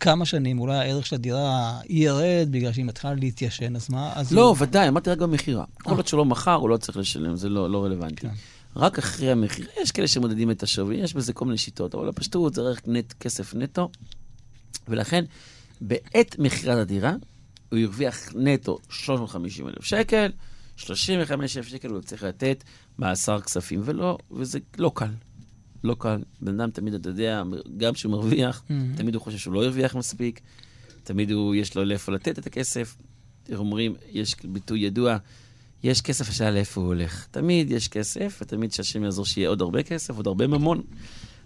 כמה שנים, אולי הערך של הדירה ירד בגלל שהיא מתחילה להתיישן, אז מה? אז לא, הוא... ודאי, אמרתי רק במכירה. כל עוד שלא מכר, הוא לא צריך לשלם, זה לא, לא רלוונטי. כן. רק אחרי המכירה, יש כאלה שמודדים את השווי, יש בזה כל מיני שיטות, אבל הפשטות זה רק נט, כסף נטו, ולכן... בעת מכירת הדירה, הוא הרוויח נטו 350 אלף שקל, 35 אלף שקל הוא צריך לתת מאסר כספים, ולא, וזה לא קל. לא קל. בן אדם תמיד, אתה יודע, גם כשהוא מרוויח, mm-hmm. תמיד הוא חושב שהוא לא הרוויח מספיק, תמיד הוא, יש לו לאיפה לתת את הכסף. אומרים, יש ביטוי ידוע, יש כסף, השאלה לאיפה הוא הולך. תמיד יש כסף, ותמיד שהשם יעזור שיהיה עוד הרבה כסף, עוד הרבה ממון,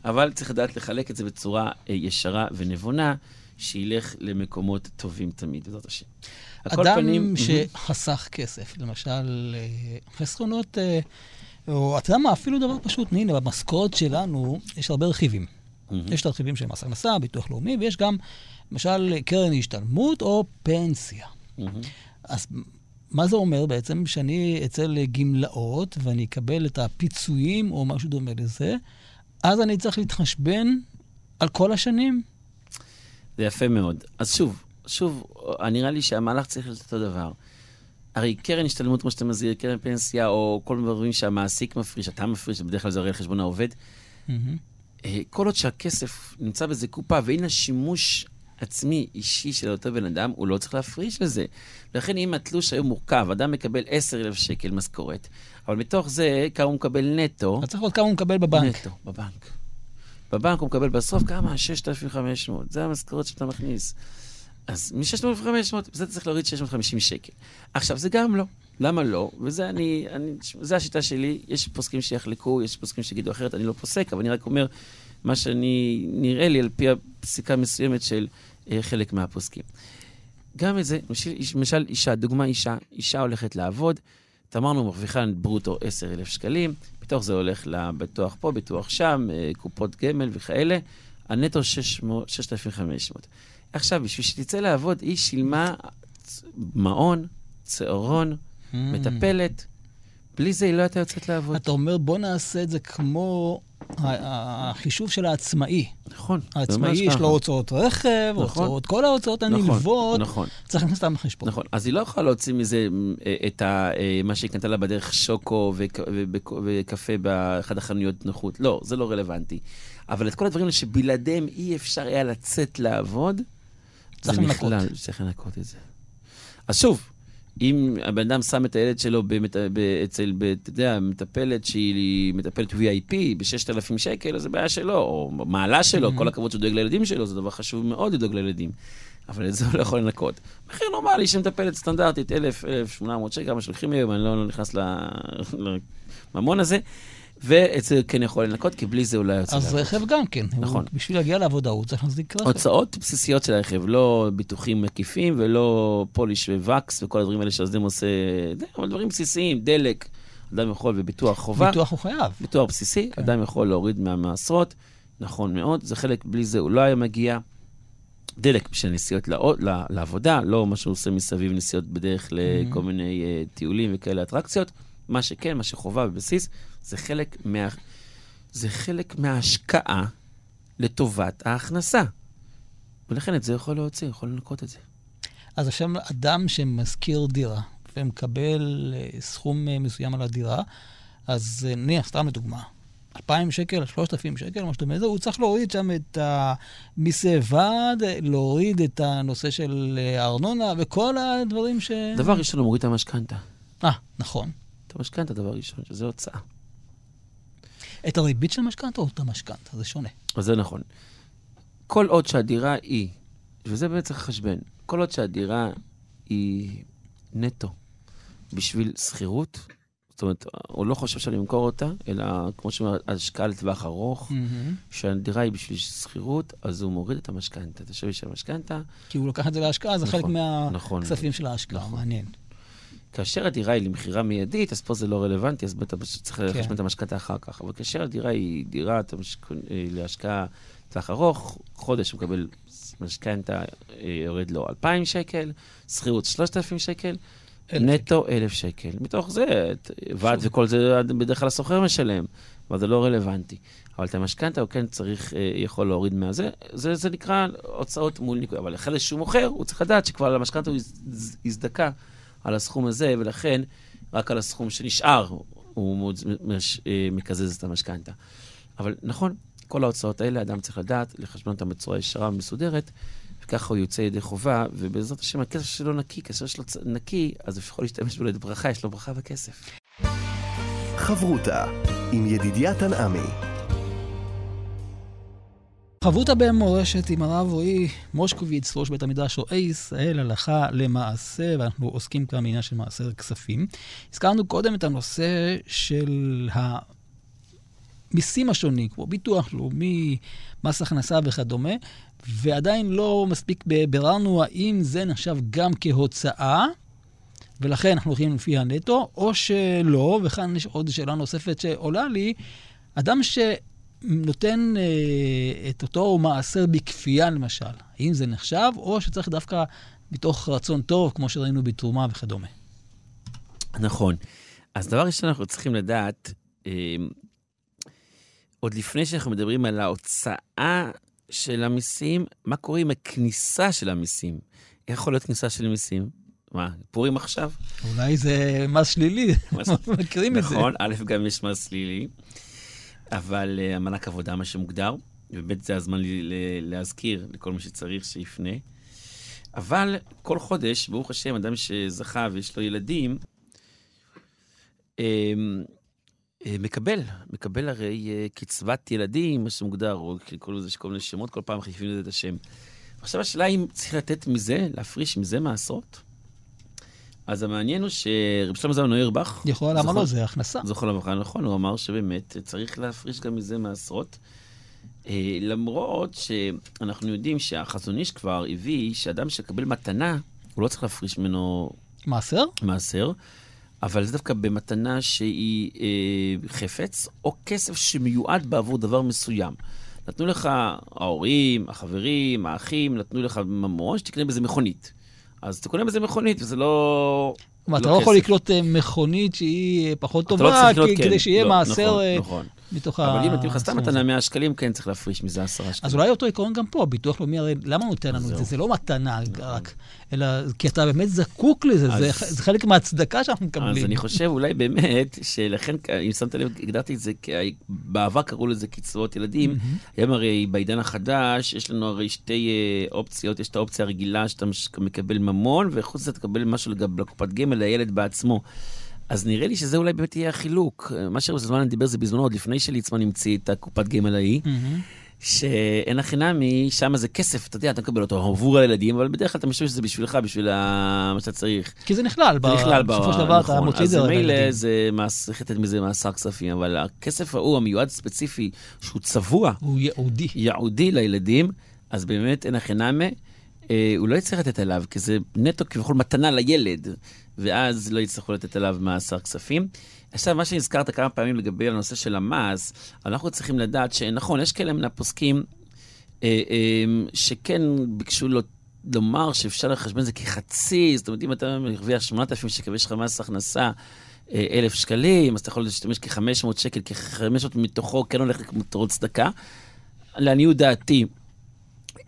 אבל צריך לדעת לחלק את זה בצורה אה, ישרה ונבונה. שילך למקומות טובים תמיד, בעזרת השם. אדם פנים... שחסך כסף, למשל, אה, חסכונות, אה, או אתה יודע מה, אפילו דבר פשוט, הנה, במשכורת שלנו יש הרבה רכיבים. Mm-hmm. יש את הרכיבים של מס הכנסה, ביטוח לאומי, ויש גם, למשל, קרן השתלמות או פנסיה. Mm-hmm. אז מה זה אומר בעצם? שאני אצא לגמלאות ואני אקבל את הפיצויים או משהו דומה לזה, אז אני צריך להתחשבן על כל השנים? זה יפה מאוד. אז שוב, שוב, נראה לי שהמהלך צריך להיות אותו דבר. הרי קרן השתלמות, כמו שאתה מזהיר, קרן פנסיה, או כל מיני דברים שהמעסיק מפריש, אתה מפריש, בדרך כלל זה הרי על חשבון העובד. Mm-hmm. כל עוד שהכסף נמצא באיזה קופה ואין שימוש עצמי אישי של אותו בן אדם, הוא לא צריך להפריש לזה. לכן אם התלוש היום מורכב, אדם מקבל 10,000 שקל משכורת, אבל מתוך זה כמה הוא מקבל נטו. אתה צריך לראות כמה הוא מקבל בבנק. נטו, בבנק. בבנק הוא מקבל בסוף כמה? 6,500. זה המשכורת שאתה מכניס. אז מ-6,500, זה צריך להוריד 650 שקל. עכשיו, זה גם לא. למה לא? וזה אני, אני, זה השיטה שלי. יש פוסקים שיחלקו, יש פוסקים שיגידו אחרת, אני לא פוסק, אבל אני רק אומר מה שאני, נראה לי על פי הפסיקה מסוימת של אה, חלק מהפוסקים. גם את זה, למשל אישה, דוגמה אישה, אישה הולכת לעבוד, אמרנו, מרוויחה ברוטו 10,000 שקלים, מתוך זה הולך לביטוח פה, ביטוח שם, אה, קופות גמל וכאלה, הנטו 6,500. עכשיו, בשביל שתצא לעבוד, היא שילמה מעון, צהרון, hmm. מטפלת. בלי זה היא לא הייתה יוצאת לעבוד. אתה אומר, בוא נעשה את זה כמו החישוב של העצמאי. נכון. העצמאי יש לו הוצאות רכב, נכון, הוצאות, כל ההוצאות נכון, הנלוות, נכון, צריך להכניס אותם לחשבון. נכון, אז היא לא יכולה להוציא מזה אה, את ה, אה, מה שהיא קנתה לה בדרך שוקו וקפה באחד החנויות נוחות. לא, זה לא רלוונטי. אבל את כל הדברים האלה שבלעדיהם אי אפשר היה לצאת לעבוד, צריך לנקות. צריך לנקות את זה. אז שוב, אם הבן אדם שם את הילד שלו במת... ב... אצל. אתה יודע, מטפלת שהיא מטפלת VIP ב-6,000 שקל, אז זה בעיה שלו, או מעלה שלו, Mhm. כל הכבוד שהוא דואג לילדים שלו, זה דבר חשוב מאוד לדאוג לילדים. אבל את זה הוא לא יכול לנקות. מחיר נורמלי שמטפלת סטנדרטית, 1,000, 1,800 שקל, מה שלוקחים היום, אני לא, לא נכנס לממון הזה, ואת זה כן יכול לנקות, כי בלי זה הוא לא יוצא אז לעבוד. רכב גם כן. נכון. בשביל להגיע לעבודה הוא צריך להחזיק רכב. הוצאות בסיסיות של הרכב, לא ביטוחים מקיפים ולא פוליש ווקס וכל הדברים האלה שהזדם עושה, זה, אבל דברים בסיסיים, דלק, אדם יכול, וביטוח חובה. ביטוח הוא חייב. ביטוח בסיסי, כן. אדם יכול להוריד מהמעשרות, נכון מאוד, זה חלק, בלי זה הוא לא היה מגיע. דלק בשביל נסיעות לעו- ל- לעבודה, לא מה שהוא עושה מסביב נסיעות בדרך לכל Mhm. מיני uh, טיולים וכאלה אטרקציות. מה שכן, מה שחובה בבסיס, זה חלק, מה, זה חלק מההשקעה לטובת ההכנסה. ולכן את זה יכול להוציא, יכול לנקות את זה. אז עכשיו אדם שמשכיר דירה ומקבל אה, סכום אה, מסוים על הדירה, אז אה, נניח, סתם לדוגמה, 2,000 שקל, 3,000 שקל, מה שאתה אומר, הוא צריך להוריד שם את המיסי ועד, להוריד את הנושא של הארנונה וכל הדברים ש... דבר ראשון, הוא מוריד את המשכנתה. אה, נכון. את המשכנתה, דבר ראשון, שזה הוצאה. את הריבית של המשכנתה או את המשכנתה? זה שונה. אז זה נכון. כל עוד שהדירה היא, וזה באמת צריך לחשבן, כל עוד שהדירה היא נטו בשביל שכירות, זאת אומרת, הוא לא חושב שאני אמכור אותה, אלא כמו שאומר, השקעה לטווח ארוך, שהדירה היא בשביל שכירות, אז הוא מוריד את המשכנתה, את השווי של המשכנתה. כי הוא לקח את זה להשקעה, זה חלק נכון, נכון. מהכספים של ההשקעה, נכון. מעניין. כאשר הדירה היא למכירה מיידית, אז פה זה לא רלוונטי, אז בטח צריך כן. לחשבן את המשכנתה אחר כך. אבל כאשר הדירה היא דירה המשק- אה, להשקעה לטווח ארוך, חודש הוא מקבל משכנתה, אה, יורד לו 2,000 שקל, שכירות 3,000 שקל, נטו 1,000 שקל. מתוך זה, ועד וכל זה בדרך כלל השוכר משלם, אבל זה לא רלוונטי. אבל את המשכנתה הוא כן צריך, אה, יכול להוריד מהזה. זה, זה נקרא הוצאות מול ניקוי. אבל אחרי שהוא מוכר, הוא צריך לדעת שכבר על המשכנתה הוא הזדכה על הסכום הזה, ולכן רק על הסכום שנשאר הוא אה, מקזז את המשכנתה. אבל נכון, כל ההוצאות האלה, אדם צריך לדעת, לחשבן אותן בצורה ישרה ומסודרת, וככה הוא יוצא ידי חובה, ובעזרת השם, הכסף שלו נקי, כסף שלו נקי, אז הוא יכול להשתמש בו לברכה, יש לו ברכה בכסף. חברותה עם ידידיה תנעמי. חברותא במורשת עם הרב רועי מושקוביץ, ראש בית המדרש רואה ישראל, הלכה למעשה, ואנחנו עוסקים כאן בעניין של מעשר כספים. הזכרנו קודם את הנושא של המיסים השונים, כמו ביטוח לאומי, מס הכנסה וכדומה, ועדיין לא מספיק ביררנו האם זה נחשב גם כהוצאה, ולכן אנחנו הולכים לפי הנטו, או שלא, וכאן יש עוד שאלה נוספת שעולה לי, אדם ש... נותן אה, את אותו מעשר בכפייה, למשל, האם זה נחשב, או שצריך דווקא מתוך רצון טוב, כמו שראינו בתרומה וכדומה. נכון. אז דבר ראשון, אנחנו צריכים לדעת, אה, עוד לפני שאנחנו מדברים על ההוצאה של המיסים, מה קורה עם הכניסה של המיסים? איך יכול להיות כניסה של מיסים? מה, פורים עכשיו? אולי זה מס שלילי, מכירים את זה. נכון, א', גם יש מס שלילי, אבל uh, המענק עבודה, מה שמוגדר, ובאמת זה הזמן לי- ל- להזכיר לכל מי שצריך שיפנה. אבל כל חודש, ברוך השם, אדם שזכה ויש לו ילדים, אה, אה, מקבל, מקבל הרי אה, קצבת ילדים, מה שמוגדר, או כל מיני שמות, כל פעם מחליפים לזה את השם. עכשיו השאלה אם צריך לתת מזה, להפריש מזה מעשרות? אז המעניין הוא שרב שלמה זלמן נוירבך, יכול, למה זכור- לא? זה הכנסה. זוכר לברכה, נכון, הוא אמר שבאמת צריך להפריש גם מזה מעשרות. אה, למרות שאנחנו יודעים שהחזון איש כבר הביא שאדם שקבל מתנה, הוא לא צריך להפריש ממנו מעשר? מעשר, אבל זה דווקא במתנה שהיא אה, חפץ, או כסף שמיועד בעבור דבר מסוים. נתנו לך ההורים, החברים, האחים, נתנו לך ממון שתקנה בזה מכונית. אז אתה קונה בזה מכונית, וזה לא... כלומר, אתה לא לא יכול. לקנות אה, מכונית שהיא אה, פחות לא טובה, כן. כדי שיהיה לא, מעשר נכון, אה, נכון. מתוך אבל אם נותנים לך סתם. מתנה 100 שקלים, כן צריך להפריש מזה 10 שקלים. אז אולי אותו עיקרון גם פה, ביטוח לאומי הרי, למה נותן לנו את זה? זה לא מתנה רק, אלא כי אתה באמת זקוק לזה, זה אז- ח- זה חלק מהצדקה שאנחנו מקבלים. אז אני חושב אולי באמת, שלכן, אם שמת לב, הגדרתי את זה, כי בעבר קראו לזה קצבאות ילדים, היום הרי בעידן החדש, יש לנו הרי שתי אה, אופציות, יש את האופציה הרגילה שאתה מקבל ממון, וחוץ מזה תקבל משהו לקופת גמל לילד בעצמו. אז נראה לי שזה אולי באמת יהיה החילוק. מה שרוזלמן דיבר זה בזמנו, עוד לפני שליצמן המציא את הקופת גמל ההיא. מהמם. שאין הכי נמי, שם זה כסף, אתה יודע, אתה מקבל אותו עבור הילדים, אבל בדרך כלל אתה משתמש שזה בשבילך, בשביל ה- מה שאתה צריך. כי זה נכלל, זה נכלל בסופו ב- של דבר אתה נכון. מוציא את זה אז מילא. זה מס- צריך לתת מזה מאסר כספים, אבל הכסף ההוא, המיועד ספציפי, שהוא צבוע, הוא ייעודי. ייעודי לילדים, אז באמת אין הכי נמי. אה, הוא לא יצטרך לתת עליו, כי זה נטו כביכול מתנה לילד, ואז לא יצטרכו לתת עליו מאסר כספים. עכשיו, מה שהזכרת כמה פעמים לגבי הנושא של המס, אנחנו צריכים לדעת שנכון, יש כאלה מן הפוסקים אה, אה, שכן ביקשו לו, לומר שאפשר לחשבן את זה כחצי, זאת אומרת, אם אתה מרוויח 8,000 שקל ויש לך מס הכנסה אה, 1,000 שקלים, אז אתה יכול להשתמש כ-500 שקל, כ-500 מתוכו כן הולך למטרות צדקה. לעניות דעתי,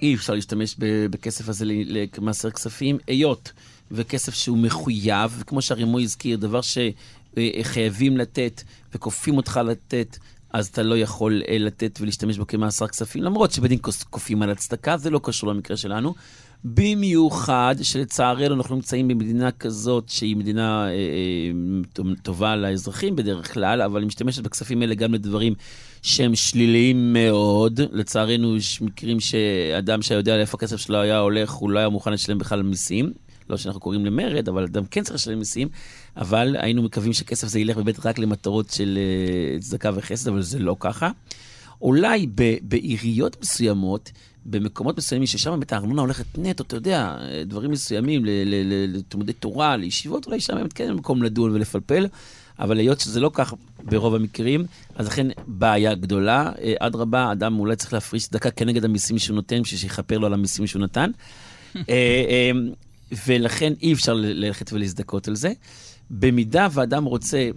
אי אפשר להשתמש בכסף הזה למעשר כספים, היות וכסף שהוא מחויב, וכמו שהרימו הזכיר, דבר שחייבים לתת וכופים אותך לתת, אז אתה לא יכול אה, לתת ולהשתמש בו כמאסר כספים, למרות שבדין כופים על הצדקה, זה לא קשור למקרה שלנו. במיוחד שלצערנו אנחנו נמצאים במדינה כזאת שהיא מדינה אה, אה, טובה לאזרחים בדרך כלל, אבל היא משתמשת בכספים האלה גם לדברים שהם שליליים מאוד. לצערנו יש מקרים שאדם שיודע לאיפה הכסף שלו היה הולך, הוא לא היה מוכן לשלם בכלל מיסים. לא שאנחנו קוראים למרד, אבל אדם כן צריך לשלם מיסים, אבל היינו מקווים שכסף זה ילך באמת רק למטרות של אה, צדקה וחסד, אבל זה לא ככה. אולי ב- בעיריות מסוימות, במקומות מסוימים ששם באמת הארנונה הולכת נטו, אתה יודע, דברים מסוימים, ל- ל- ל- לתלמודי תורה, לישיבות, אולי שם באמת כן מקום לדון ולפלפל, אבל היות שזה לא כך ברוב המקרים, אז לכן בעיה גדולה. אה, אדרבה, אדם אולי צריך להפריש צדקה כנגד המיסים שהוא נותן, בשביל שיכפר לו על המיסים שהוא נתן. ולכן אי אפשר ללכת ולהזדכות על זה. במידה ואדם רוצה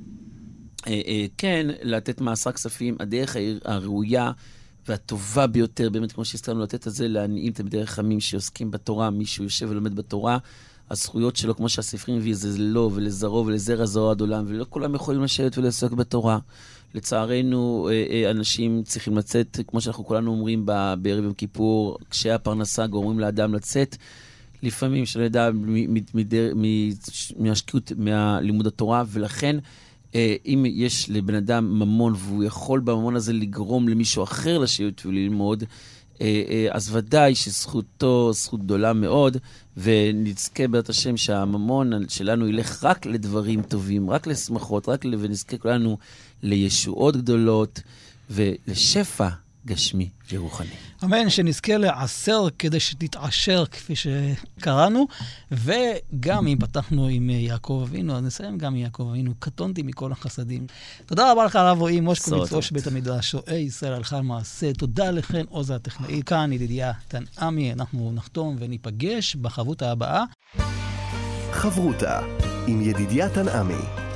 אה, אה, כן לתת מאסר כספים, הדרך הר- הראויה והטובה ביותר, באמת, כמו שהזכרנו, לתת את זה לעניים תלמידי חכמים שעוסקים בתורה, מי שיושב ולומד בתורה, הזכויות שלו, כמו שהספרים מביא, זה לו ולזרעו ולזרע זרוע עד עולם, ולא כולם יכולים לשבת ולעסוק בתורה. לצערנו, אה, אה, אנשים צריכים לצאת, כמו שאנחנו כולנו אומרים בערב יום כיפור, קשיי הפרנסה גורמים לאדם לצאת. לפעמים, מדר- מ- מהשקיעות, מהלימוד התורה, ולכן אה, אם יש לבן אדם ממון והוא יכול בממון הזה לגרום למישהו אחר לשבת וללמוד, אה, אה, אז ודאי שזכותו זכות גדולה מאוד, ונזכה בעזרת השם שהממון שלנו ילך רק לדברים טובים, רק לשמחות, רק. ונזכה כולנו לישועות גדולות ולשפע גשמי ורוחני. אמן, שנזכה לעשר כדי שתתעשר, כפי שקראנו. וגם אם פתחנו עם יעקב אבינו, אז נסיים גם עם יעקב אבינו. קטונתי מכל החסדים. תודה רבה לך, הרב רועי מושקוביץ. ראש בית המדרש, שועי ישראל הלכה למעשה. תודה לכן, עוז הטכנאי. כאן ידידיה תנעמי, אנחנו נחתום וניפגש בחברותה הבאה. חברותה עם ידידיה תנעמי.